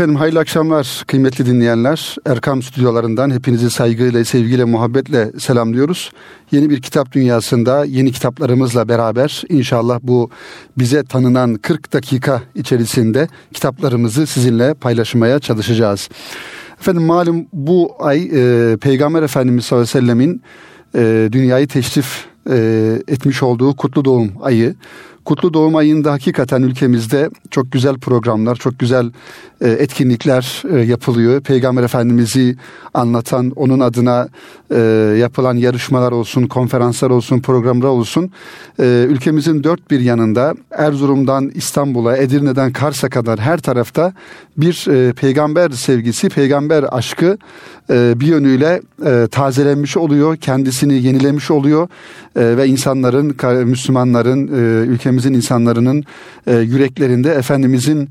Efendim hayırlı akşamlar kıymetli dinleyenler. Erkam stüdyolarından hepinizi saygıyla, sevgiyle, muhabbetle selamlıyoruz. Yeni bir kitap dünyasında yeni kitaplarımızla beraber inşallah bu bize tanınan 40 dakika içerisinde kitaplarımızı sizinle paylaşmaya çalışacağız. Efendim malum bu ay e, Peygamber Efendimiz sallallahu aleyhi ve sellemin e, dünyayı teşrif e, etmiş olduğu kutlu doğum ayı. Kutlu Doğum Ayı'nda hakikaten ülkemizde çok güzel programlar, çok güzel e, etkinlikler e, yapılıyor. Peygamber Efendimiz'i anlatan, onun adına e, yapılan yarışmalar olsun, konferanslar olsun, programlar olsun. Ülkemizin dört bir yanında Erzurum'dan İstanbul'a, Edirne'den Kars'a kadar her tarafta bir peygamber sevgisi, peygamber aşkı bir yönüyle tazelenmiş oluyor, kendisini yenilemiş oluyor ve insanların, Müslümanların, ülkemizin insanların yüreklerinde Efendimizin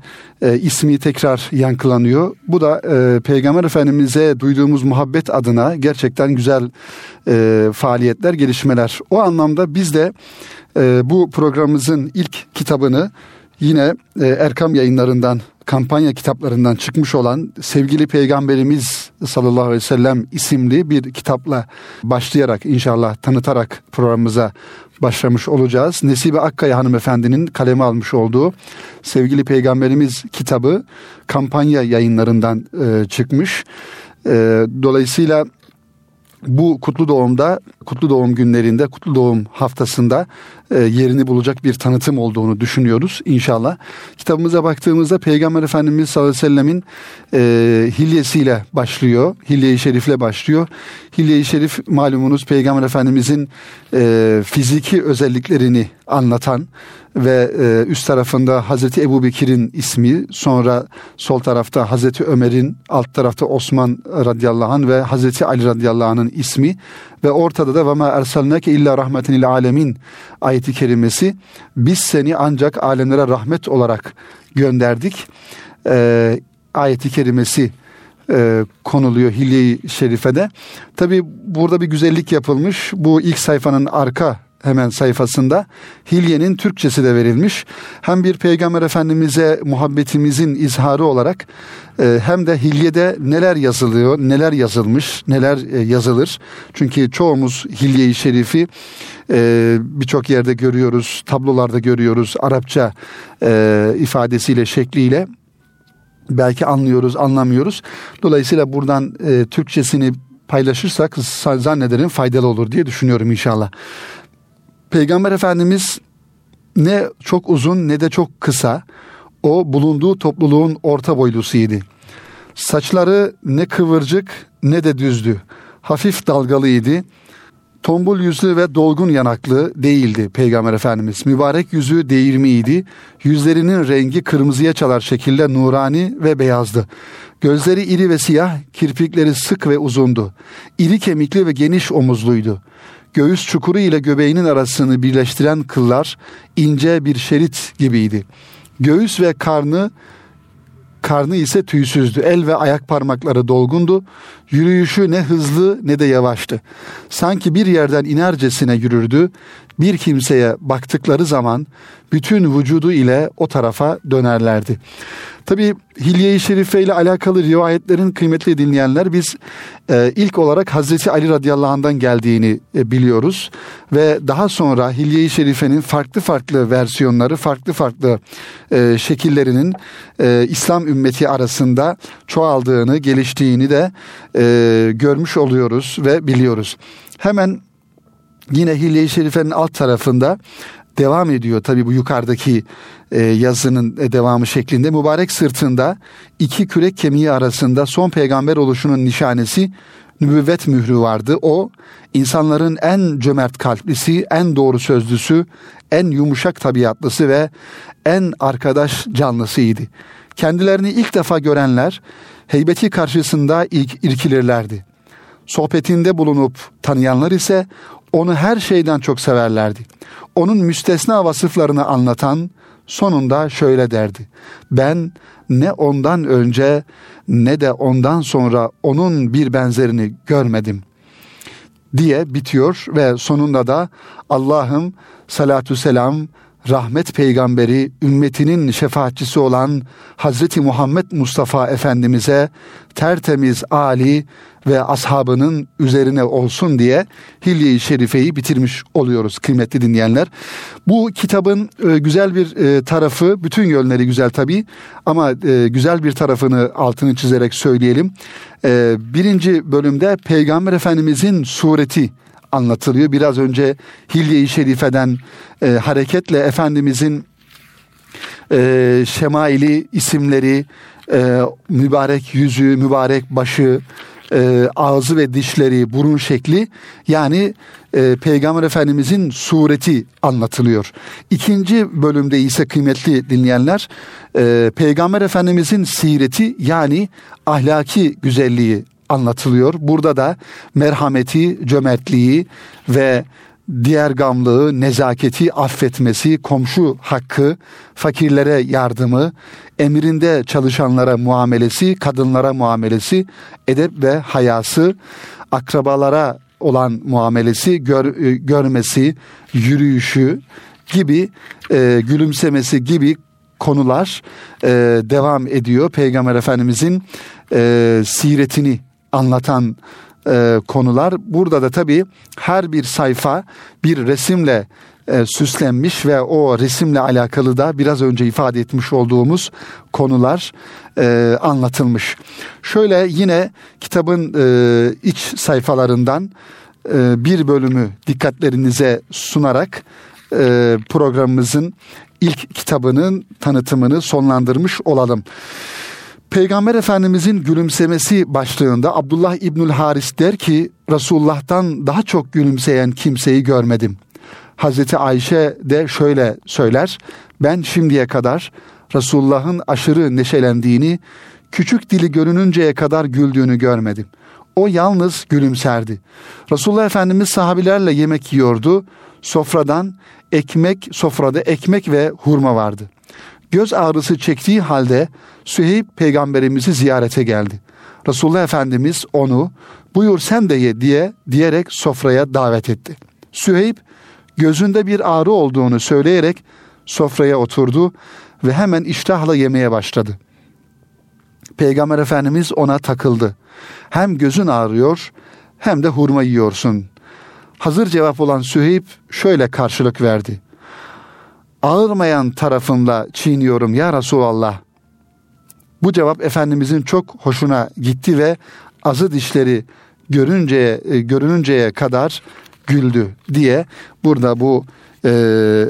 ismi tekrar yankılanıyor. Bu da e, Peygamber Efendimiz'e duyduğumuz muhabbet adına gerçekten güzel e, faaliyetler, gelişmeler. O anlamda biz de e, bu programımızın ilk kitabını yine e, Erkam yayınlarından kampanya kitaplarından çıkmış olan sevgili peygamberimiz sallallahu aleyhi ve sellem isimli bir kitapla başlayarak inşallah tanıtarak programımıza başlamış olacağız. Nesibe Akkaya hanımefendinin kaleme almış olduğu sevgili peygamberimiz kitabı kampanya yayınlarından e, çıkmış. E, dolayısıyla bu kutlu doğumda, kutlu doğum günlerinde, kutlu doğum haftasında yerini bulacak bir tanıtım olduğunu düşünüyoruz inşallah. Kitabımıza baktığımızda Peygamber Efendimiz sallallahu aleyhi ve sellemin e, hilyesiyle başlıyor. Hilye-i Şerif'le başlıyor. Hilye-i Şerif malumunuz Peygamber Efendimizin e, fiziki özelliklerini anlatan ve e, üst tarafında Hazreti Ebu Bekir'in ismi, sonra sol tarafta Hazreti Ömer'in, alt tarafta Osman radıyallahu anh ve Hazreti Ali radıyallahu anh'ın ismi ve ortada da ve ma illa rahmeten lil alemin ayeti kerimesi biz seni ancak alemlere rahmet olarak gönderdik. Ee, ayeti kerimesi e, konuluyor Hilye-i Şerife'de. Tabi burada bir güzellik yapılmış. Bu ilk sayfanın arka hemen sayfasında Hilye'nin Türkçesi de verilmiş. Hem bir peygamber efendimize muhabbetimizin izharı olarak e, hem de Hilye'de neler yazılıyor, neler yazılmış, neler e, yazılır. Çünkü çoğumuz Hilye-i Şerif'i e, birçok yerde görüyoruz, tablolarda görüyoruz Arapça ifadesiyle, şekliyle belki anlıyoruz, anlamıyoruz. Dolayısıyla buradan Türkçesini paylaşırsak zannederim faydalı olur diye düşünüyorum inşallah. Peygamber Efendimiz ne çok uzun ne de çok kısa. O bulunduğu topluluğun orta boylusuydu. Saçları ne kıvırcık ne de düzdü. Hafif dalgalıydı. Tombul yüzlü ve dolgun yanaklı değildi Peygamber Efendimiz. Mübarek yüzü değirmiydi. Yüzlerinin rengi kırmızıya çalar şekilde nurani ve beyazdı. Gözleri iri ve siyah, kirpikleri sık ve uzundu. İri kemikli ve geniş omuzluydu. Göğüs çukuru ile göbeğinin arasını birleştiren kıllar ince bir şerit gibiydi. Göğüs ve karnı karnı ise tüysüzdü. El ve ayak parmakları dolgundu. Yürüyüşü ne hızlı ne de yavaştı. Sanki bir yerden inercesine yürürdü. Bir kimseye baktıkları zaman bütün vücudu ile o tarafa dönerlerdi. Tabi Hilye-i Şerife ile alakalı rivayetlerin kıymetli dinleyenler biz e, ilk olarak Hazreti Ali radıyallahu anh'dan geldiğini e, biliyoruz. Ve daha sonra Hilye-i Şerife'nin farklı farklı versiyonları, farklı farklı e, şekillerinin e, İslam ümmeti arasında çoğaldığını, geliştiğini de e, görmüş oluyoruz ve biliyoruz. Hemen yine Hilye-i Şerife'nin alt tarafında devam ediyor tabi bu yukarıdaki e, yazının devamı şeklinde mübarek sırtında iki kürek kemiği arasında son peygamber oluşunun nişanesi nübüvvet mührü vardı. O insanların en cömert kalplisi, en doğru sözlüsü, en yumuşak tabiatlısı ve en arkadaş canlısıydı. Kendilerini ilk defa görenler heybeti karşısında ilk irkilirlerdi. Sohbetinde bulunup tanıyanlar ise onu her şeyden çok severlerdi. Onun müstesna vasıflarını anlatan sonunda şöyle derdi. Ben ne ondan önce ne de ondan sonra onun bir benzerini görmedim diye bitiyor ve sonunda da Allah'ım salatu selam rahmet peygamberi, ümmetinin şefaatçisi olan Hazreti Muhammed Mustafa Efendimiz'e tertemiz Ali ve ashabının üzerine olsun diye Hilye-i Şerife'yi bitirmiş oluyoruz kıymetli dinleyenler. Bu kitabın e, güzel bir e, tarafı, bütün yönleri güzel tabii ama e, güzel bir tarafını altını çizerek söyleyelim. Birinci bölümde Peygamber Efendimizin sureti anlatılıyor. Biraz önce Hilye-i Şerife'den e, hareketle Efendimizin e, şemaili isimleri, e, mübarek yüzü, mübarek başı, e, ağzı ve dişleri, burun şekli yani e, Peygamber Efendimizin sureti anlatılıyor. İkinci bölümde ise kıymetli dinleyenler e, Peygamber Efendimizin sireti yani ahlaki güzelliği anlatılıyor. Burada da merhameti, cömertliği ve diğer gamlığı, nezaketi, affetmesi, komşu hakkı, fakirlere yardımı, emrinde çalışanlara muamelesi, kadınlara muamelesi, edep ve hayası, akrabalara olan muamelesi, gör, görmesi, yürüyüşü gibi, e, gülümsemesi gibi konular e, devam ediyor. Peygamber Efendimizin e, siretini anlatan e, konular. Burada da tabii her bir sayfa bir resimle e, süslenmiş ve o resimle alakalı da biraz önce ifade etmiş olduğumuz konular e, anlatılmış. Şöyle yine kitabın e, iç sayfalarından e, bir bölümü dikkatlerinize sunarak e, programımızın ilk kitabının tanıtımını sonlandırmış olalım. Peygamber Efendimizin gülümsemesi başlığında Abdullah İbnül Haris der ki Resulullah'tan daha çok gülümseyen kimseyi görmedim. Hazreti Ayşe de şöyle söyler. Ben şimdiye kadar Resulullah'ın aşırı neşelendiğini, küçük dili görününceye kadar güldüğünü görmedim. O yalnız gülümserdi. Resulullah Efendimiz sahabilerle yemek yiyordu. Sofradan ekmek, sofrada ekmek ve hurma vardı. Göz ağrısı çektiği halde Süheyb peygamberimizi ziyarete geldi. Resulullah Efendimiz onu buyur sen de ye diye diyerek sofraya davet etti. Süheyb gözünde bir ağrı olduğunu söyleyerek sofraya oturdu ve hemen iştahla yemeye başladı. Peygamber Efendimiz ona takıldı. Hem gözün ağrıyor hem de hurma yiyorsun. Hazır cevap olan Süheyb şöyle karşılık verdi ağırmayan tarafımla çiğniyorum ya Resulallah. Bu cevap Efendimizin çok hoşuna gitti ve azı dişleri görünceye, e, görününceye kadar güldü diye burada bu e,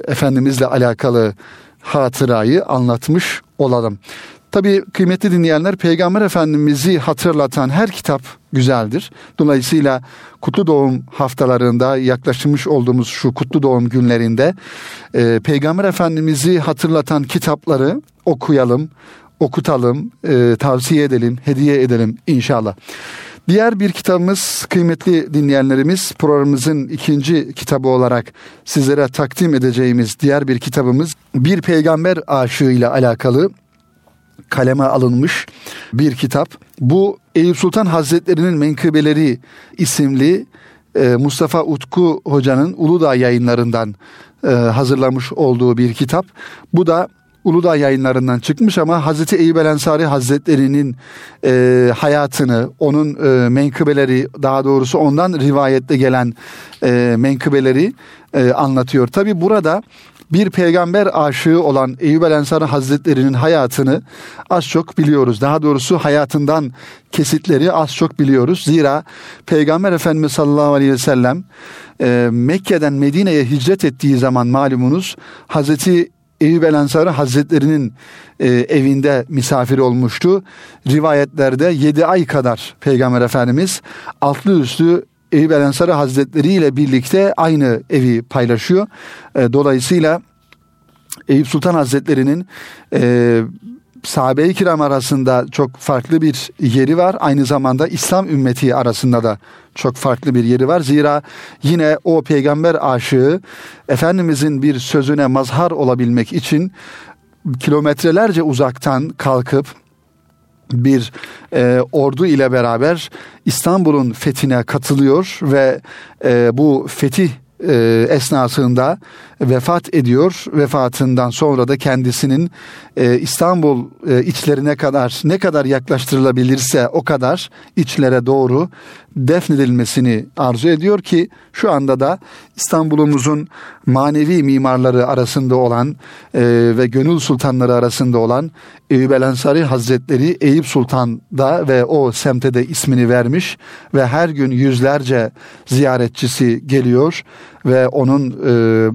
Efendimizle alakalı hatırayı anlatmış olalım. Tabi kıymetli dinleyenler Peygamber Efendimiz'i hatırlatan her kitap güzeldir. Dolayısıyla kutlu doğum haftalarında yaklaşmış olduğumuz şu kutlu doğum günlerinde e, Peygamber Efendimiz'i hatırlatan kitapları okuyalım, okutalım, e, tavsiye edelim, hediye edelim inşallah. Diğer bir kitabımız kıymetli dinleyenlerimiz programımızın ikinci kitabı olarak sizlere takdim edeceğimiz diğer bir kitabımız bir peygamber aşığı ile alakalı kaleme alınmış bir kitap. Bu Eyüp Sultan Hazretleri'nin Menkıbeleri isimli e, Mustafa Utku Hoca'nın Uludağ yayınlarından e, hazırlamış olduğu bir kitap. Bu da Uludağ yayınlarından çıkmış ama Hazreti Eyüp El Ensari Hazretleri'nin e, hayatını, onun e, menkıbeleri, daha doğrusu ondan rivayette gelen e, menkıbeleri e, anlatıyor. Tabi burada bir peygamber aşığı olan Eyüp El Ensari Hazretleri'nin hayatını az çok biliyoruz. Daha doğrusu hayatından kesitleri az çok biliyoruz. Zira Peygamber Efendimiz sallallahu aleyhi ve sellem e, Mekke'den Medine'ye hicret ettiği zaman malumunuz Hazreti Eyüp El Ensari Hazretleri'nin e, evinde misafir olmuştu. Rivayetlerde 7 ay kadar Peygamber Efendimiz altlı üstü Eyüp El Hazretleri ile birlikte aynı evi paylaşıyor. E, dolayısıyla Eyüp Sultan Hazretleri'nin e, sahabe-i kiram arasında çok farklı bir yeri var. Aynı zamanda İslam ümmeti arasında da çok farklı bir yeri var. Zira yine o peygamber aşığı Efendimizin bir sözüne mazhar olabilmek için kilometrelerce uzaktan kalkıp bir e, ordu ile beraber İstanbul'un fethine katılıyor ve e, bu fetih e, esnasında vefat ediyor. Vefatından sonra da kendisinin e, İstanbul e, içlerine kadar ne kadar yaklaştırılabilirse o kadar içlere doğru defnedilmesini arzu ediyor ki şu anda da İstanbul'umuzun manevi mimarları arasında olan e, ve gönül sultanları arasında olan Eyüp El Ensari Hazretleri Eyüp Sultan da ve o semte de ismini vermiş ve her gün yüzlerce ziyaretçisi geliyor ve onun e,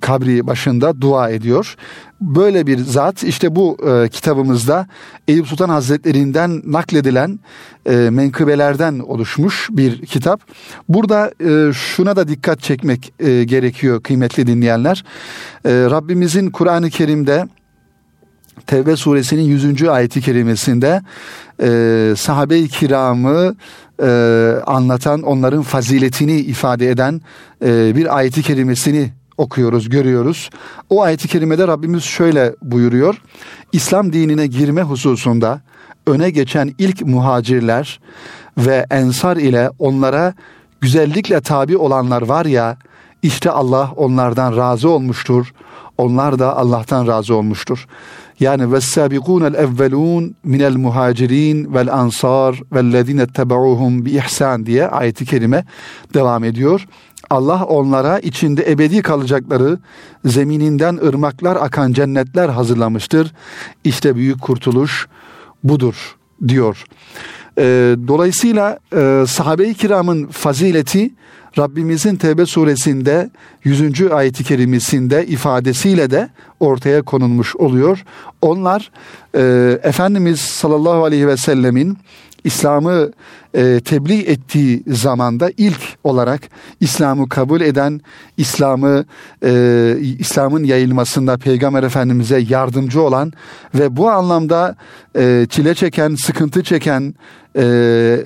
kabri başında dua ediyor. Böyle bir zat işte bu e, kitabımızda Eyüp Sultan Hazretlerinden nakledilen e, menkıbelerden oluşmuş bir kitap. Burada e, şuna da dikkat çekmek e, gerekiyor kıymetli dinleyenler. E, Rabbimizin Kur'an-ı Kerim'de Tevbe suresinin 100. ayeti kerimesinde e, sahabe-i kiramı e, anlatan onların faziletini ifade eden e, bir ayeti kerimesini okuyoruz, görüyoruz. O ayeti kerimede Rabbimiz şöyle buyuruyor. İslam dinine girme hususunda öne geçen ilk muhacirler ve ensar ile onlara güzellikle tabi olanlar var ya, işte Allah onlardan razı olmuştur. Onlar da Allah'tan razı olmuştur. Yani ve sabiqunel evvelun minel muhacirin vel ansar vellezine tebauhum bi ihsan diye ayeti kerime devam ediyor. Allah onlara içinde ebedi kalacakları zemininden ırmaklar akan cennetler hazırlamıştır. İşte büyük kurtuluş budur diyor. Ee, dolayısıyla e, sahabe-i kiramın fazileti Rabbimizin Tevbe suresinde 100. ayeti kerimesinde ifadesiyle de ortaya konulmuş oluyor. Onlar e, Efendimiz sallallahu aleyhi ve sellemin İslam'ı e, tebliğ ettiği zamanda ilk olarak İslam'ı kabul eden, İslam'ı e, İslam'ın yayılmasında Peygamber Efendimiz'e yardımcı olan ve bu anlamda e, çile çeken, sıkıntı çeken e,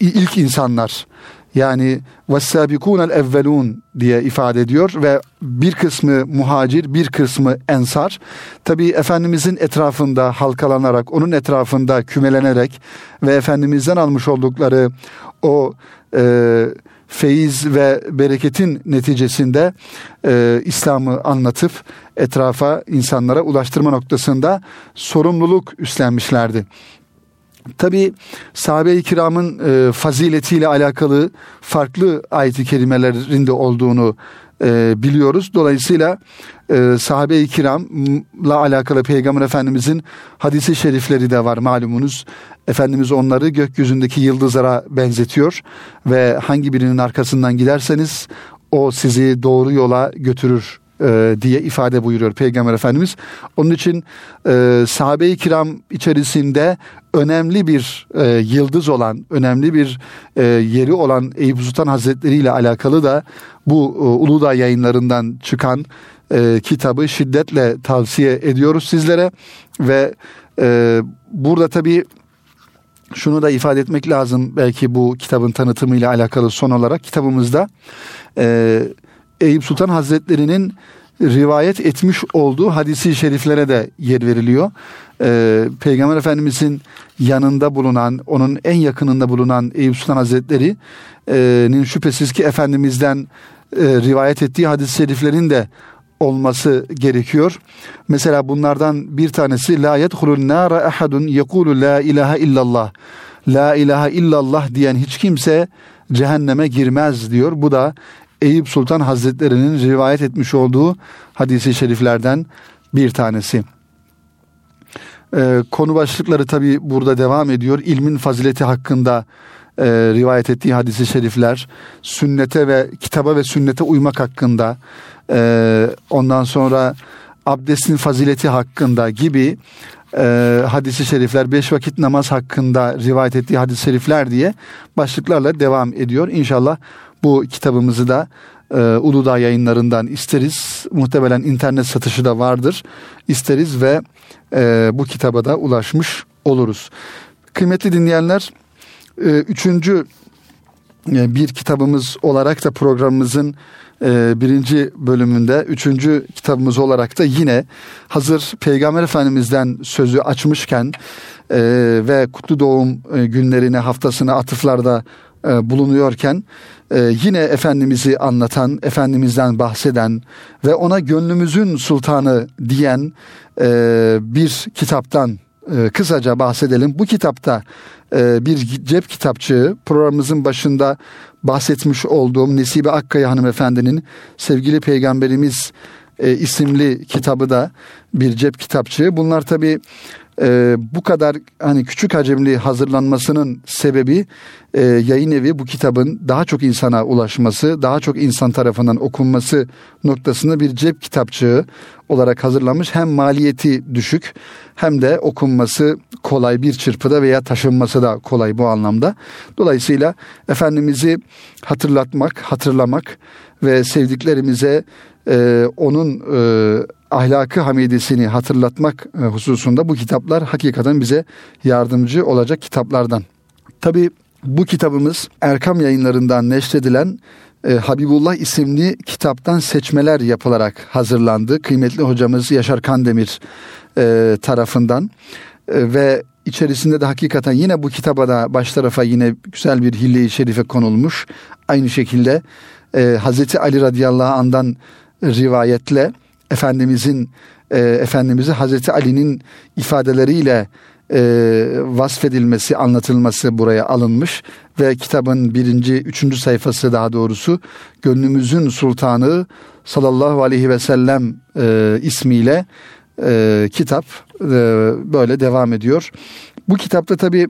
ilk insanlar yani vessabikûnel evvelûn diye ifade ediyor ve bir kısmı muhacir bir kısmı ensar. Tabi Efendimizin etrafında halkalanarak onun etrafında kümelenerek ve Efendimizden almış oldukları o e, feyiz ve bereketin neticesinde e, İslam'ı anlatıp etrafa insanlara ulaştırma noktasında sorumluluk üstlenmişlerdi. Tabi sahabe-i kiramın e, faziletiyle alakalı farklı ayet-i kerimelerinde olduğunu e, biliyoruz. Dolayısıyla e, sahabe-i kiramla alakalı Peygamber Efendimizin hadisi şerifleri de var malumunuz. Efendimiz onları gökyüzündeki yıldızlara benzetiyor ve hangi birinin arkasından giderseniz o sizi doğru yola götürür e, diye ifade buyuruyor Peygamber Efendimiz. Onun için e, sahabe-i kiram içerisinde önemli bir e, yıldız olan, önemli bir e, yeri olan Eyüp Sultan Hazretleri ile alakalı da bu e, Uludağ yayınlarından çıkan e, kitabı şiddetle tavsiye ediyoruz sizlere. Ve e, burada tabii şunu da ifade etmek lazım. Belki bu kitabın tanıtımıyla alakalı son olarak kitabımızda e, Eyüp Sultan Hazretleri'nin rivayet etmiş olduğu hadisi şeriflere de yer veriliyor. Ee, Peygamber Efendimizin yanında bulunan, onun en yakınında bulunan Eyüp Sultan Hazretleri'nin şüphesiz ki Efendimiz'den e, rivayet ettiği hadis-i şeriflerin de olması gerekiyor. Mesela bunlardan bir tanesi la yedhulun nara ahadun yekulu la ilahe illallah. La ilahe illallah diyen hiç kimse cehenneme girmez diyor. Bu da Eyüp Sultan Hazretleri'nin rivayet etmiş olduğu hadisi şeriflerden bir tanesi. Ee, konu başlıkları tabi burada devam ediyor. İlmin fazileti hakkında e, rivayet ettiği hadisi şerifler, sünnete ve kitaba ve sünnete uymak hakkında, e, ondan sonra abdestin fazileti hakkında gibi e, hadisi şerifler, beş vakit namaz hakkında rivayet ettiği hadis-i şerifler diye başlıklarla devam ediyor. İnşallah bu kitabımızı da e, Uludağ yayınlarından isteriz. Muhtemelen internet satışı da vardır. İsteriz ve e, bu kitaba da ulaşmış oluruz. Kıymetli dinleyenler, e, üçüncü e, bir kitabımız olarak da programımızın e, birinci bölümünde üçüncü kitabımız olarak da yine hazır Peygamber Efendimiz'den sözü açmışken e, ve kutlu doğum günlerine haftasına atıflarda e, bulunuyorken e, yine Efendimiz'i anlatan, Efendimiz'den bahseden ve ona gönlümüzün sultanı diyen e, bir kitaptan e, kısaca bahsedelim. Bu kitapta e, bir cep kitapçığı programımızın başında bahsetmiş olduğum Nesibe Akkaya hanımefendinin sevgili peygamberimiz e, isimli kitabı da bir cep kitapçığı. Bunlar tabi e, bu kadar hani küçük hacimli hazırlanmasının sebebi e, yayın evi bu kitabın daha çok insana ulaşması, daha çok insan tarafından okunması noktasında bir cep kitapçığı olarak hazırlanmış. Hem maliyeti düşük hem de okunması kolay bir çırpıda veya taşınması da kolay bu anlamda. Dolayısıyla Efendimiz'i hatırlatmak, hatırlamak ve sevdiklerimize e, onun e, ahlakı hamidesini hatırlatmak e, hususunda bu kitaplar hakikaten bize yardımcı olacak kitaplardan. Tabi bu kitabımız Erkam yayınlarından neşredilen e, Habibullah isimli kitaptan seçmeler yapılarak hazırlandı. Kıymetli hocamız Yaşar Kandemir e, tarafından ve içerisinde de hakikaten yine bu kitaba da baş tarafa yine güzel bir hille-i şerife konulmuş. Aynı şekilde Hazreti Ali radıyallahu andan rivayetle Efendimizin e, Efendimiz'i Hazreti Ali'nin ifadeleriyle e, vasfedilmesi, anlatılması buraya alınmış ve kitabın birinci, üçüncü sayfası daha doğrusu gönlümüzün sultanı sallallahu aleyhi ve sellem e, ismiyle e, kitap e, böyle devam ediyor. Bu kitapta tabi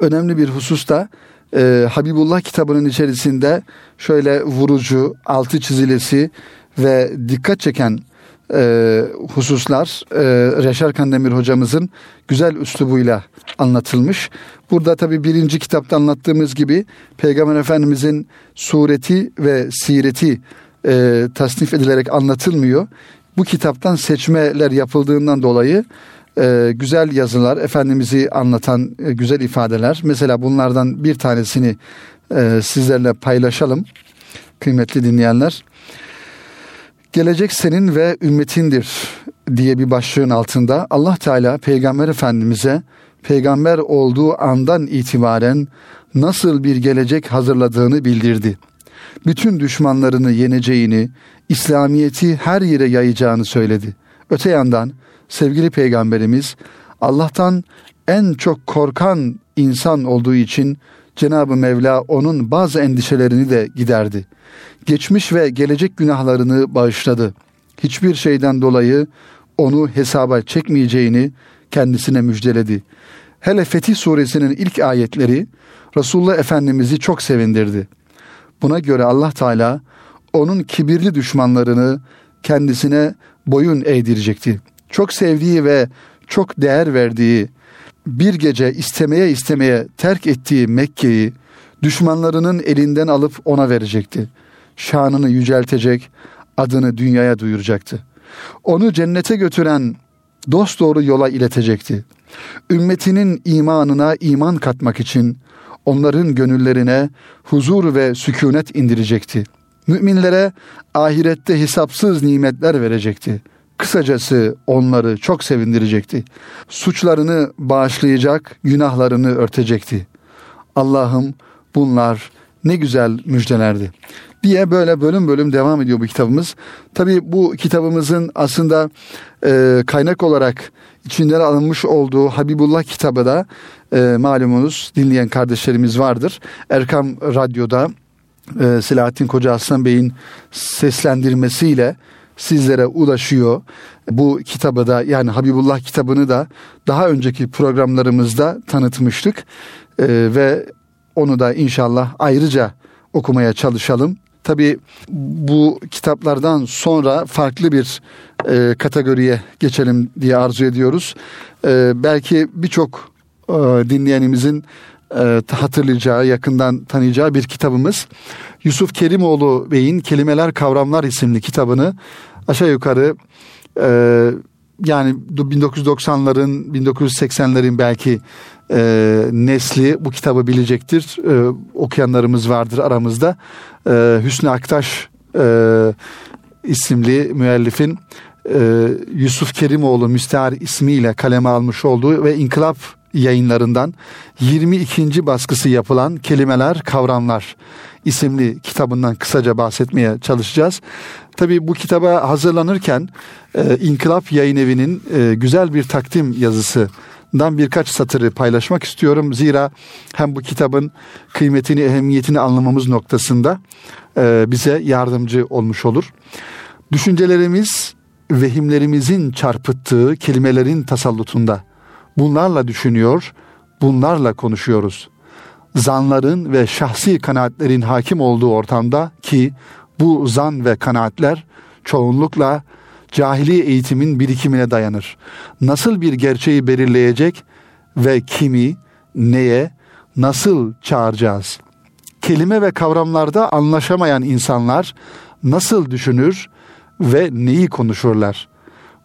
önemli bir husus da e, Habibullah kitabının içerisinde şöyle vurucu, altı çizilesi ve dikkat çeken e, hususlar e, Reşar Kandemir hocamızın güzel üslubuyla anlatılmış. Burada tabi birinci kitapta anlattığımız gibi Peygamber Efendimizin sureti ve sireti e, tasnif edilerek anlatılmıyor. Bu kitaptan seçmeler yapıldığından dolayı e, güzel yazılar, Efendimiz'i anlatan e, güzel ifadeler. Mesela bunlardan bir tanesini e, sizlerle paylaşalım kıymetli dinleyenler. Gelecek senin ve ümmetindir diye bir başlığın altında Allah Teala Peygamber Efendimiz'e peygamber olduğu andan itibaren nasıl bir gelecek hazırladığını bildirdi. Bütün düşmanlarını yeneceğini, İslamiyeti her yere yayacağını söyledi. Öte yandan sevgili peygamberimiz Allah'tan en çok korkan insan olduğu için Cenab-ı Mevla onun bazı endişelerini de giderdi. Geçmiş ve gelecek günahlarını bağışladı. Hiçbir şeyden dolayı onu hesaba çekmeyeceğini kendisine müjdeledi. Hele Fetih suresinin ilk ayetleri Resulullah Efendimiz'i çok sevindirdi. Buna göre Allah Teala onun kibirli düşmanlarını kendisine boyun eğdirecekti. Çok sevdiği ve çok değer verdiği bir gece istemeye istemeye terk ettiği Mekke'yi düşmanlarının elinden alıp ona verecekti. Şanını yüceltecek, adını dünyaya duyuracaktı. Onu cennete götüren dost doğru yola iletecekti. Ümmetinin imanına iman katmak için onların gönüllerine huzur ve sükunet indirecekti. Müminlere ahirette hesapsız nimetler verecekti.'' Kısacası onları çok sevindirecekti. Suçlarını bağışlayacak, günahlarını örtecekti. Allah'ım bunlar ne güzel müjdelerdi diye böyle bölüm bölüm devam ediyor bu kitabımız. Tabi bu kitabımızın aslında e, kaynak olarak içinden alınmış olduğu Habibullah kitabı da e, malumunuz dinleyen kardeşlerimiz vardır. Erkam Radyo'da e, Selahattin Koca Aslan Bey'in seslendirmesiyle sizlere ulaşıyor. Bu kitabı da yani Habibullah kitabını da daha önceki programlarımızda tanıtmıştık. Ee, ve onu da inşallah ayrıca okumaya çalışalım. Tabi bu kitaplardan sonra farklı bir e, kategoriye geçelim diye arzu ediyoruz. E, belki birçok e, dinleyenimizin e, hatırlayacağı, yakından tanıyacağı bir kitabımız. Yusuf Kerimoğlu Bey'in Kelimeler Kavramlar isimli kitabını aşağı yukarı e, yani 1990'ların 1980'lerin belki e, nesli bu kitabı bilecektir. E, okuyanlarımız vardır aramızda. E, Hüsnü Aktaş e, isimli müellifin e, Yusuf Kerimoğlu Müstehar ismiyle kaleme almış olduğu ve İnkılap yayınlarından 22. baskısı yapılan Kelimeler Kavramlar isimli kitabından kısaca bahsetmeye çalışacağız. Tabi bu kitaba hazırlanırken e, İnkılap Yayın Evi'nin e, güzel bir takdim yazısından birkaç satırı paylaşmak istiyorum. Zira hem bu kitabın kıymetini, ehemmiyetini anlamamız noktasında e, bize yardımcı olmuş olur. Düşüncelerimiz vehimlerimizin çarpıttığı kelimelerin tasallutunda. Bunlarla düşünüyor, bunlarla konuşuyoruz. Zanların ve şahsi kanaatlerin hakim olduğu ortamda ki bu zan ve kanaatler çoğunlukla cahili eğitimin birikimine dayanır. Nasıl bir gerçeği belirleyecek ve kimi, neye, nasıl çağıracağız? Kelime ve kavramlarda anlaşamayan insanlar nasıl düşünür ve neyi konuşurlar?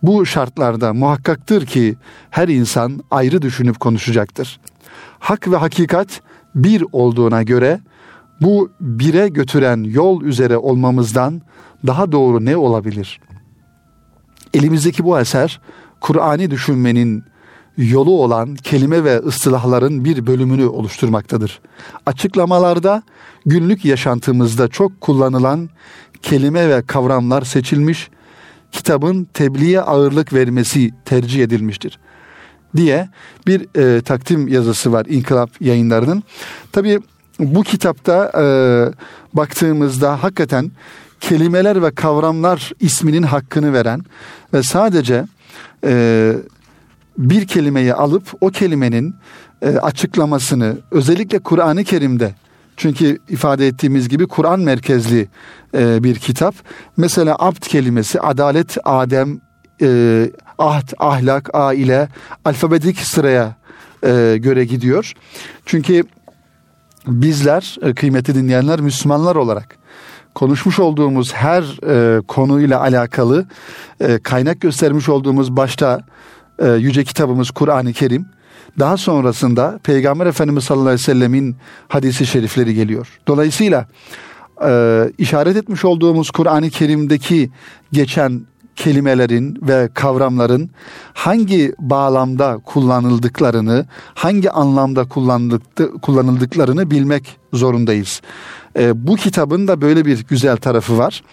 Bu şartlarda muhakkaktır ki her insan ayrı düşünüp konuşacaktır. Hak ve hakikat bir olduğuna göre bu bire götüren yol üzere olmamızdan daha doğru ne olabilir? Elimizdeki bu eser Kur'an'ı düşünmenin yolu olan kelime ve ıstılahların bir bölümünü oluşturmaktadır. Açıklamalarda günlük yaşantımızda çok kullanılan kelime ve kavramlar seçilmiş, kitabın tebliğe ağırlık vermesi tercih edilmiştir diye bir e, takdim yazısı var İnkılap yayınlarının. Tabii bu kitapta e, baktığımızda hakikaten kelimeler ve kavramlar isminin hakkını veren ve sadece e, bir kelimeyi alıp o kelimenin e, açıklamasını özellikle Kur'an-ı Kerim'de çünkü ifade ettiğimiz gibi Kur'an merkezli e, bir kitap. Mesela abd kelimesi adalet, adem, e, ahd, ahlak, aile alfabetik sıraya e, göre gidiyor. Çünkü bizler e, kıymeti dinleyenler Müslümanlar olarak konuşmuş olduğumuz her e, konuyla alakalı e, kaynak göstermiş olduğumuz başta e, yüce kitabımız Kur'an-ı Kerim daha sonrasında Peygamber Efendimiz sallallahu aleyhi ve sellemin hadisi şerifleri geliyor. Dolayısıyla e, işaret etmiş olduğumuz Kur'an-ı Kerim'deki geçen kelimelerin ve kavramların hangi bağlamda kullanıldıklarını, hangi anlamda kullanıldıklarını bilmek zorundayız. E, bu kitabın da böyle bir güzel tarafı var.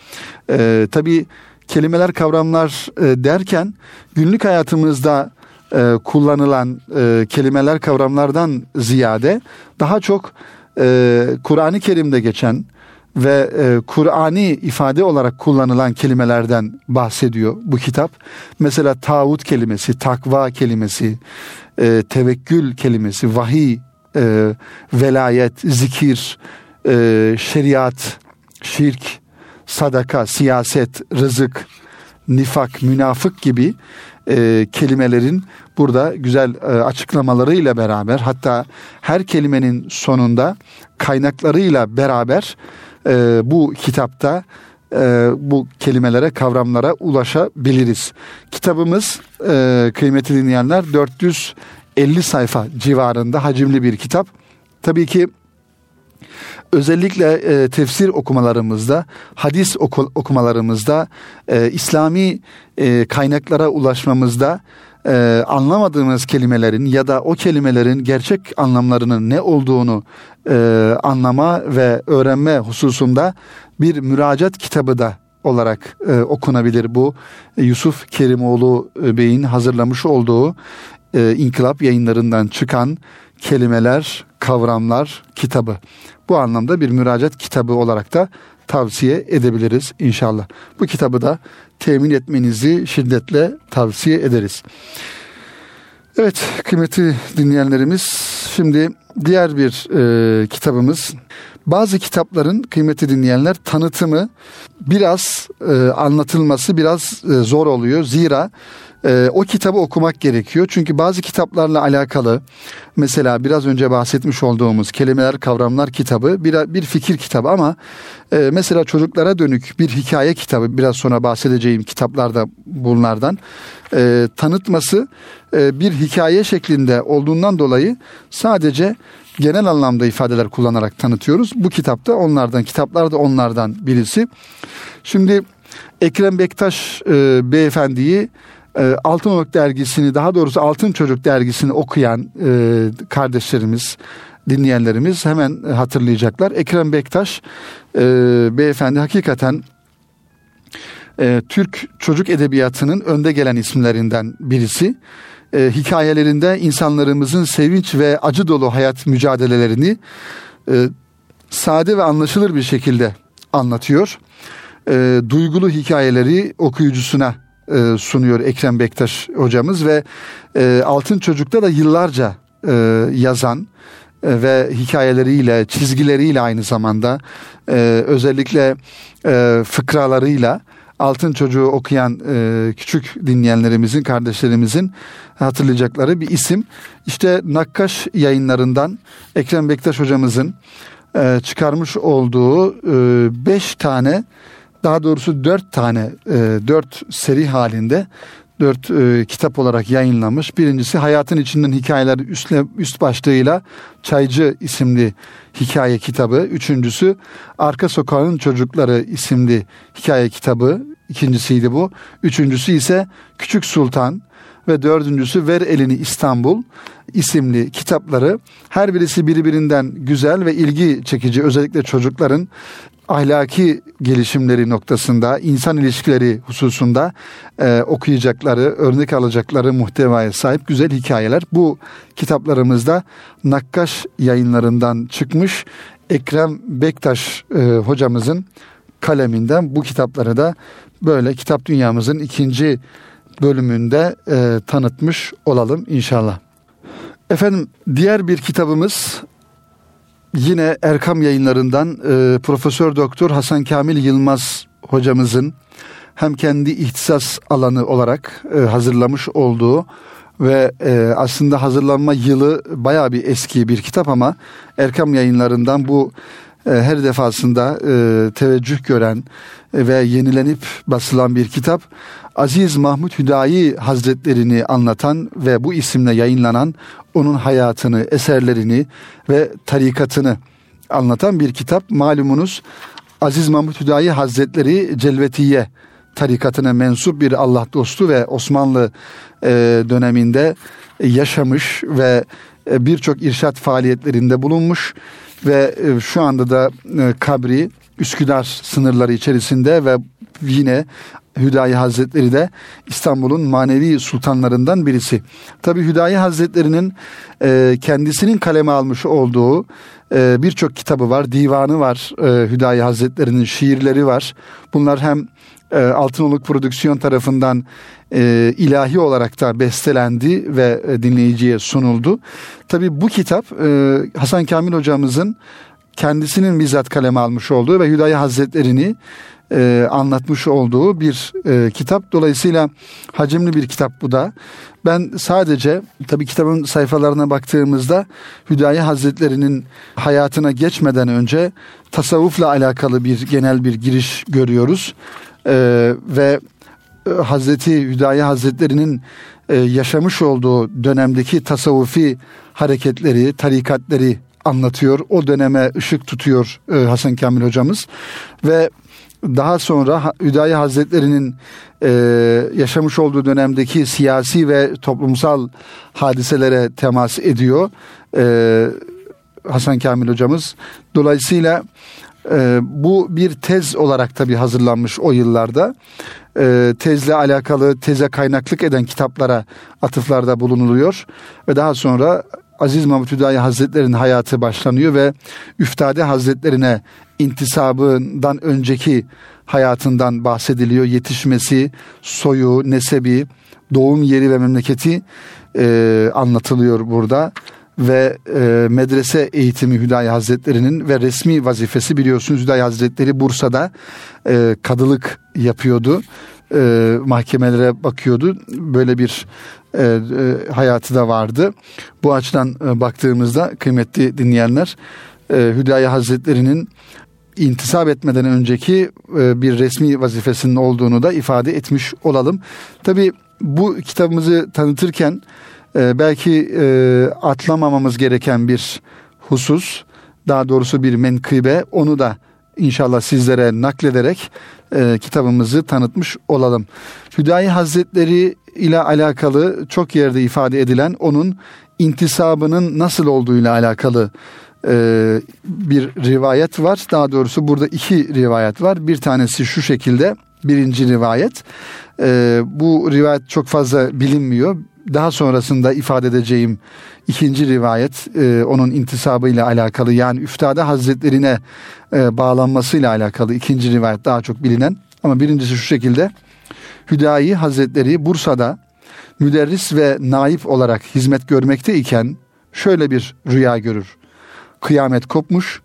E, tabii kelimeler, kavramlar e, derken günlük hayatımızda e, kullanılan e, kelimeler, kavramlardan ziyade daha çok e, Kur'an-ı Kerim'de geçen ve e, Kur'ani ifade olarak kullanılan kelimelerden bahsediyor bu kitap. Mesela tağut kelimesi, takva kelimesi, e, tevekkül kelimesi, vahiy, e, velayet, zikir, e, şeriat, şirk, sadaka, siyaset, rızık, nifak, münafık gibi e, kelimelerin burada güzel e, açıklamalarıyla beraber hatta her kelimenin sonunda kaynaklarıyla beraber e, bu kitapta e, bu kelimelere, kavramlara ulaşabiliriz. Kitabımız e, kıymeti dinleyenler 450 sayfa civarında hacimli bir kitap. Tabii ki özellikle e, tefsir okumalarımızda, hadis oku, okumalarımızda, e, İslami e, kaynaklara ulaşmamızda e, anlamadığımız kelimelerin ya da o kelimelerin gerçek anlamlarının ne olduğunu e, anlama ve öğrenme hususunda bir müracaat kitabı da olarak e, okunabilir bu Yusuf Kerimoğlu Bey'in hazırlamış olduğu e, İnkılap yayınlarından çıkan kelimeler, kavramlar kitabı. Bu anlamda bir müracaat kitabı olarak da tavsiye edebiliriz inşallah. Bu kitabı da temin etmenizi şiddetle tavsiye ederiz. Evet kıymetli dinleyenlerimiz şimdi diğer bir e, kitabımız bazı kitapların kıymeti dinleyenler tanıtımı biraz e, anlatılması biraz e, zor oluyor. Zira e, o kitabı okumak gerekiyor. Çünkü bazı kitaplarla alakalı mesela biraz önce bahsetmiş olduğumuz kelimeler kavramlar kitabı bir, bir fikir kitabı ama e, mesela çocuklara dönük bir hikaye kitabı biraz sonra bahsedeceğim kitaplarda bunlardan e, tanıtması e, bir hikaye şeklinde olduğundan dolayı sadece genel anlamda ifadeler kullanarak tanıtıyoruz. Bu kitapta onlardan, kitaplar da onlardan birisi. Şimdi Ekrem Bektaş e, beyefendiyi e, Altınoluk dergisini daha doğrusu Altın Çocuk dergisini okuyan e, kardeşlerimiz, dinleyenlerimiz hemen hatırlayacaklar. Ekrem Bektaş e, beyefendi hakikaten e, Türk çocuk edebiyatının önde gelen isimlerinden birisi. E, hikayelerinde insanlarımızın sevinç ve acı dolu hayat mücadelelerini e, sade ve anlaşılır bir şekilde anlatıyor. E, duygulu hikayeleri okuyucusuna e, sunuyor Ekrem Bektaş hocamız ve e, Altın Çocuk'ta da yıllarca e, yazan ve hikayeleriyle, çizgileriyle aynı zamanda özellikle e, fıkralarıyla Altın Çocuğu okuyan küçük dinleyenlerimizin, kardeşlerimizin hatırlayacakları bir isim. İşte Nakkaş yayınlarından Ekrem Bektaş hocamızın çıkarmış olduğu e, beş tane, daha doğrusu dört tane, e, dört seri halinde dört e, kitap olarak yayınlanmış. Birincisi Hayatın İçinden Hikayeler üstle, üst başlığıyla Çaycı isimli hikaye kitabı. Üçüncüsü Arka Sokağın Çocukları isimli hikaye kitabı. İkincisiydi bu. Üçüncüsü ise Küçük Sultan ve dördüncüsü Ver Elini İstanbul isimli kitapları her birisi birbirinden güzel ve ilgi çekici özellikle çocukların ahlaki gelişimleri noktasında, insan ilişkileri hususunda e, okuyacakları, örnek alacakları muhtevaya sahip güzel hikayeler. Bu kitaplarımızda Nakkaş yayınlarından çıkmış Ekrem Bektaş e, hocamızın kaleminden bu kitapları da böyle kitap dünyamızın ikinci bölümünde e, tanıtmış olalım inşallah. Efendim diğer bir kitabımız yine Erkam yayınlarından e, Profesör Doktor Hasan Kamil Yılmaz hocamızın hem kendi ihtisas alanı olarak e, hazırlamış olduğu ve e, aslında hazırlanma yılı baya bir eski bir kitap ama Erkam yayınlarından bu her defasında e, teveccüh gören e, ve yenilenip basılan bir kitap. Aziz Mahmut Hüdayi Hazretlerini anlatan ve bu isimle yayınlanan onun hayatını, eserlerini ve tarikatını anlatan bir kitap. Malumunuz Aziz Mahmut Hüdayi Hazretleri Celvetiye tarikatına mensup bir Allah dostu ve Osmanlı döneminde yaşamış ve birçok irşat faaliyetlerinde bulunmuş ve e, şu anda da e, kabri Üsküdar sınırları içerisinde ve yine Hüdayi Hazretleri de İstanbul'un manevi sultanlarından birisi. Tabi Hüdayi Hazretleri'nin e, kendisinin kaleme almış olduğu birçok kitabı var, divanı var. Hüdayi Hazretleri'nin şiirleri var. Bunlar hem Altınoluk Prodüksiyon tarafından e, ilahi olarak da bestelendi ve e, dinleyiciye sunuldu. Tabi bu kitap e, Hasan Kamil hocamızın kendisinin bizzat kaleme almış olduğu ve Hüdayi Hazretlerini e, anlatmış olduğu bir e, kitap. Dolayısıyla hacimli bir kitap bu da. Ben sadece tabi kitabın sayfalarına baktığımızda Hüdayi Hazretlerinin hayatına geçmeden önce tasavvufla alakalı bir genel bir giriş görüyoruz. E, ve e, Hazreti Hüdayi Hazretleri'nin e, yaşamış olduğu dönemdeki tasavvufi hareketleri, tarikatleri anlatıyor. O döneme ışık tutuyor e, Hasan Kamil hocamız ve daha sonra Hüdayi Hazretleri'nin yaşamış olduğu dönemdeki siyasi ve toplumsal hadiselere temas ediyor Hasan Kamil hocamız. Dolayısıyla bu bir tez olarak tabi hazırlanmış o yıllarda. E, tezle alakalı teze kaynaklık eden kitaplara atıflarda bulunuluyor. Ve daha sonra Aziz Mahmut Hüdayi Hazretleri'nin hayatı başlanıyor ve Üftade Hazretlerine intisabından önceki hayatından bahsediliyor. Yetişmesi, soyu, nesebi, doğum yeri ve memleketi e, anlatılıyor burada ve e, medrese eğitimi Hüdayi Hazretleri'nin ve resmi vazifesi biliyorsunuz Hüdayi Hazretleri Bursa'da e, kadılık yapıyordu. E, mahkemelere bakıyordu. Böyle bir e, e, hayatı da vardı. Bu açıdan e, baktığımızda kıymetli dinleyenler e, Hüdayi Hazretleri'nin intisap etmeden önceki e, bir resmi vazifesinin olduğunu da ifade etmiş olalım. Tabi bu kitabımızı tanıtırken e, belki e, atlamamamız gereken bir husus, daha doğrusu bir menkıbe, onu da inşallah sizlere naklederek e, kitabımızı tanıtmış olalım. Hüdayi Hazretleri ile alakalı çok yerde ifade edilen onun intisabının nasıl olduğuyla alakalı e, bir rivayet var. Daha doğrusu burada iki rivayet var. Bir tanesi şu şekilde birinci rivayet. E, bu rivayet çok fazla bilinmiyor. Daha sonrasında ifade edeceğim ikinci rivayet e, onun intisabıyla alakalı yani Üftade Hazretlerine e, bağlanmasıyla alakalı ikinci rivayet daha çok bilinen. Ama birincisi şu şekilde Hüdayi Hazretleri Bursa'da müderris ve naip olarak hizmet görmekte iken şöyle bir rüya görür. Kıyamet kopmuş,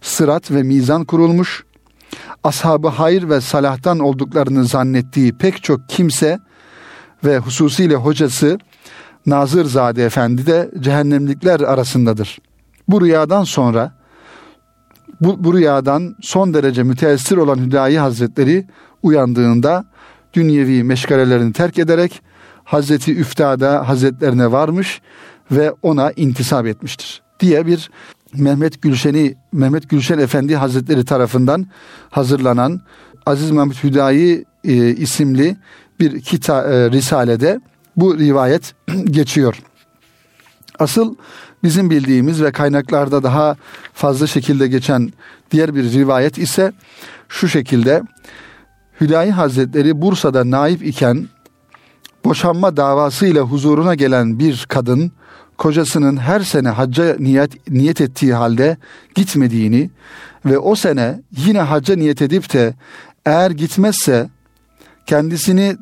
sırat ve mizan kurulmuş, ashabı hayır ve salahtan olduklarını zannettiği pek çok kimse ve hususiyle hocası Nazırzade Efendi de cehennemlikler arasındadır. Bu rüyadan sonra bu, bu rüyadan son derece müteessir olan Hüdayi Hazretleri uyandığında dünyevi meşgalelerini terk ederek Hazreti Üftada Hazretlerine varmış ve ona intisap etmiştir diye bir Mehmet Gülşen'i Mehmet Gülşen Efendi Hazretleri tarafından hazırlanan Aziz Mehmet Hüdayi e, isimli bir kita e, risalede bu rivayet geçiyor. Asıl bizim bildiğimiz ve kaynaklarda daha fazla şekilde geçen diğer bir rivayet ise şu şekilde Hüdayi Hazretleri Bursa'da naip iken boşanma davasıyla huzuruna gelen bir kadın kocasının her sene hacca niyet, niyet ettiği halde gitmediğini ve o sene yine hacca niyet edip de eğer gitmezse kendisini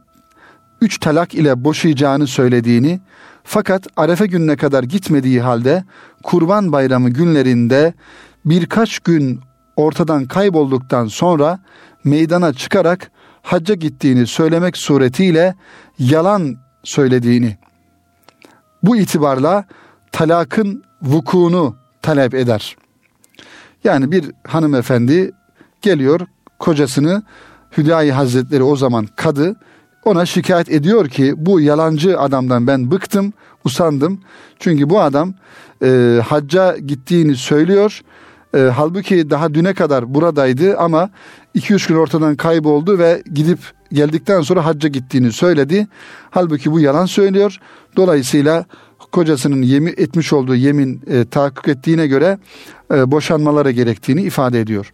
üç talak ile boşayacağını söylediğini fakat Arefe gününe kadar gitmediği halde Kurban Bayramı günlerinde birkaç gün ortadan kaybolduktan sonra meydana çıkarak hacca gittiğini söylemek suretiyle yalan söylediğini bu itibarla talakın vukuunu talep eder. Yani bir hanımefendi geliyor kocasını Hüdayi Hazretleri o zaman kadı ona şikayet ediyor ki bu yalancı adamdan ben bıktım, usandım. Çünkü bu adam e, hacca gittiğini söylüyor. E, halbuki daha düne kadar buradaydı ama 2-3 gün ortadan kayboldu ve gidip geldikten sonra hacca gittiğini söyledi. Halbuki bu yalan söylüyor. Dolayısıyla kocasının yemin etmiş olduğu yemin e, tahakkuk ettiğine göre e, boşanmaları gerektiğini ifade ediyor.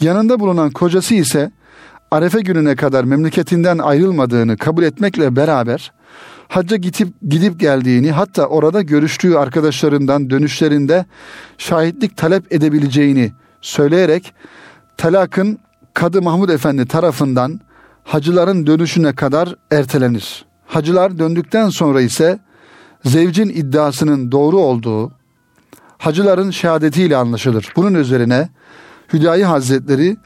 Yanında bulunan kocası ise Arefe gününe kadar memleketinden ayrılmadığını kabul etmekle beraber hacca gidip gidip geldiğini hatta orada görüştüğü arkadaşlarından dönüşlerinde şahitlik talep edebileceğini söyleyerek talakın Kadı Mahmud Efendi tarafından hacıların dönüşüne kadar ertelenir. Hacılar döndükten sonra ise zevcin iddiasının doğru olduğu hacıların şehadetiyle anlaşılır. Bunun üzerine Hüdayi Hazretleri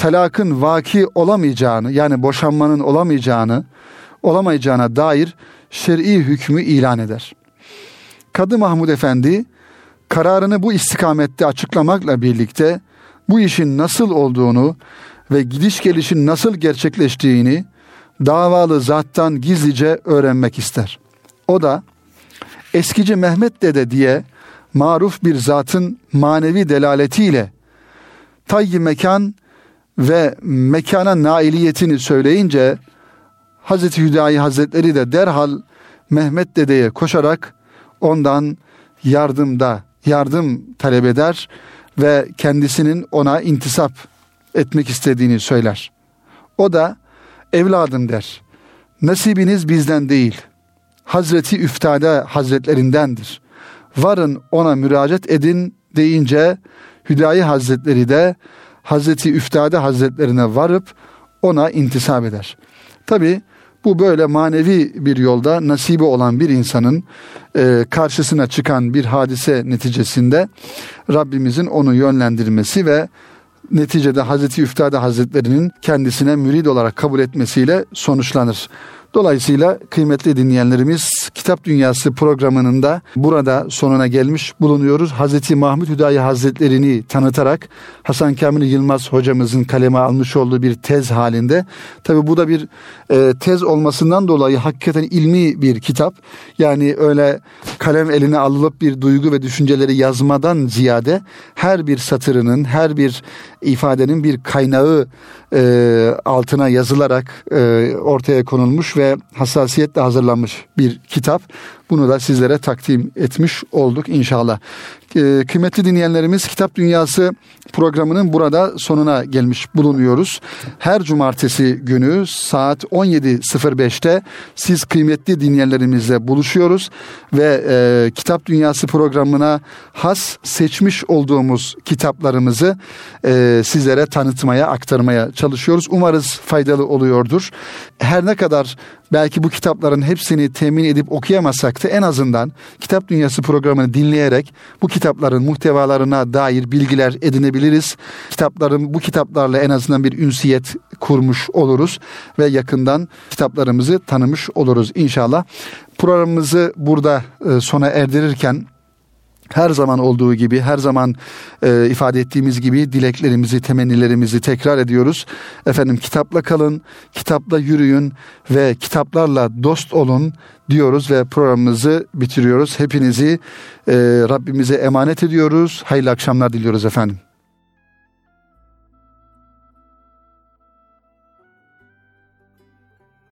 talakın vaki olamayacağını yani boşanmanın olamayacağını olamayacağına dair şer'i hükmü ilan eder. Kadı Mahmud Efendi kararını bu istikamette açıklamakla birlikte bu işin nasıl olduğunu ve gidiş gelişin nasıl gerçekleştiğini davalı zattan gizlice öğrenmek ister. O da eskici Mehmet Dede diye maruf bir zatın manevi delaletiyle tayyi mekan ve mekana nailiyetini söyleyince Hazreti Hüdayi Hazretleri de derhal Mehmet dedeye koşarak ondan yardımda yardım talep eder ve kendisinin ona intisap etmek istediğini söyler. O da evladım der. Nasibiniz bizden değil. Hazreti Üftade Hazretlerindendir. Varın ona müracaat edin deyince Hüdayi Hazretleri de Hazreti Üftade Hazretlerine varıp ona intisap eder. Tabi bu böyle manevi bir yolda nasibi olan bir insanın e, karşısına çıkan bir hadise neticesinde Rabbimizin onu yönlendirmesi ve neticede Hazreti Üftade Hazretlerinin kendisine mürid olarak kabul etmesiyle sonuçlanır. Dolayısıyla kıymetli dinleyenlerimiz Kitap Dünyası programının da burada sonuna gelmiş bulunuyoruz. Hazreti Mahmut Hüdayi Hazretlerini tanıtarak Hasan Kamil Yılmaz hocamızın kaleme almış olduğu bir tez halinde. Tabi bu da bir e, tez olmasından dolayı hakikaten ilmi bir kitap. Yani öyle kalem eline alınıp bir duygu ve düşünceleri yazmadan ziyade her bir satırının, her bir ifadenin bir kaynağı e, altına yazılarak e, ortaya konulmuş ve hassasiyetle hazırlanmış bir kitap. Bunu da sizlere takdim etmiş olduk inşallah. Ee, kıymetli dinleyenlerimiz Kitap Dünyası programının burada sonuna gelmiş bulunuyoruz. Her cumartesi günü saat 17.05'te siz kıymetli dinleyenlerimizle buluşuyoruz ve e, Kitap Dünyası programına has seçmiş olduğumuz kitaplarımızı e, sizlere tanıtmaya, aktarmaya çalışıyoruz. Umarız faydalı oluyordur. Her ne kadar belki bu kitapların hepsini temin edip okuyamasak da en azından Kitap Dünyası programını dinleyerek bu kitapların muhtevalarına dair bilgiler edinebiliriz. Kitapların bu kitaplarla en azından bir ünsiyet kurmuş oluruz ve yakından kitaplarımızı tanımış oluruz inşallah. Programımızı burada e, sona erdirirken her zaman olduğu gibi, her zaman e, ifade ettiğimiz gibi dileklerimizi, temennilerimizi tekrar ediyoruz. Efendim kitapla kalın, kitapla yürüyün ve kitaplarla dost olun diyoruz ve programımızı bitiriyoruz. Hepinizi e, Rabbimize emanet ediyoruz. Hayırlı akşamlar diliyoruz efendim.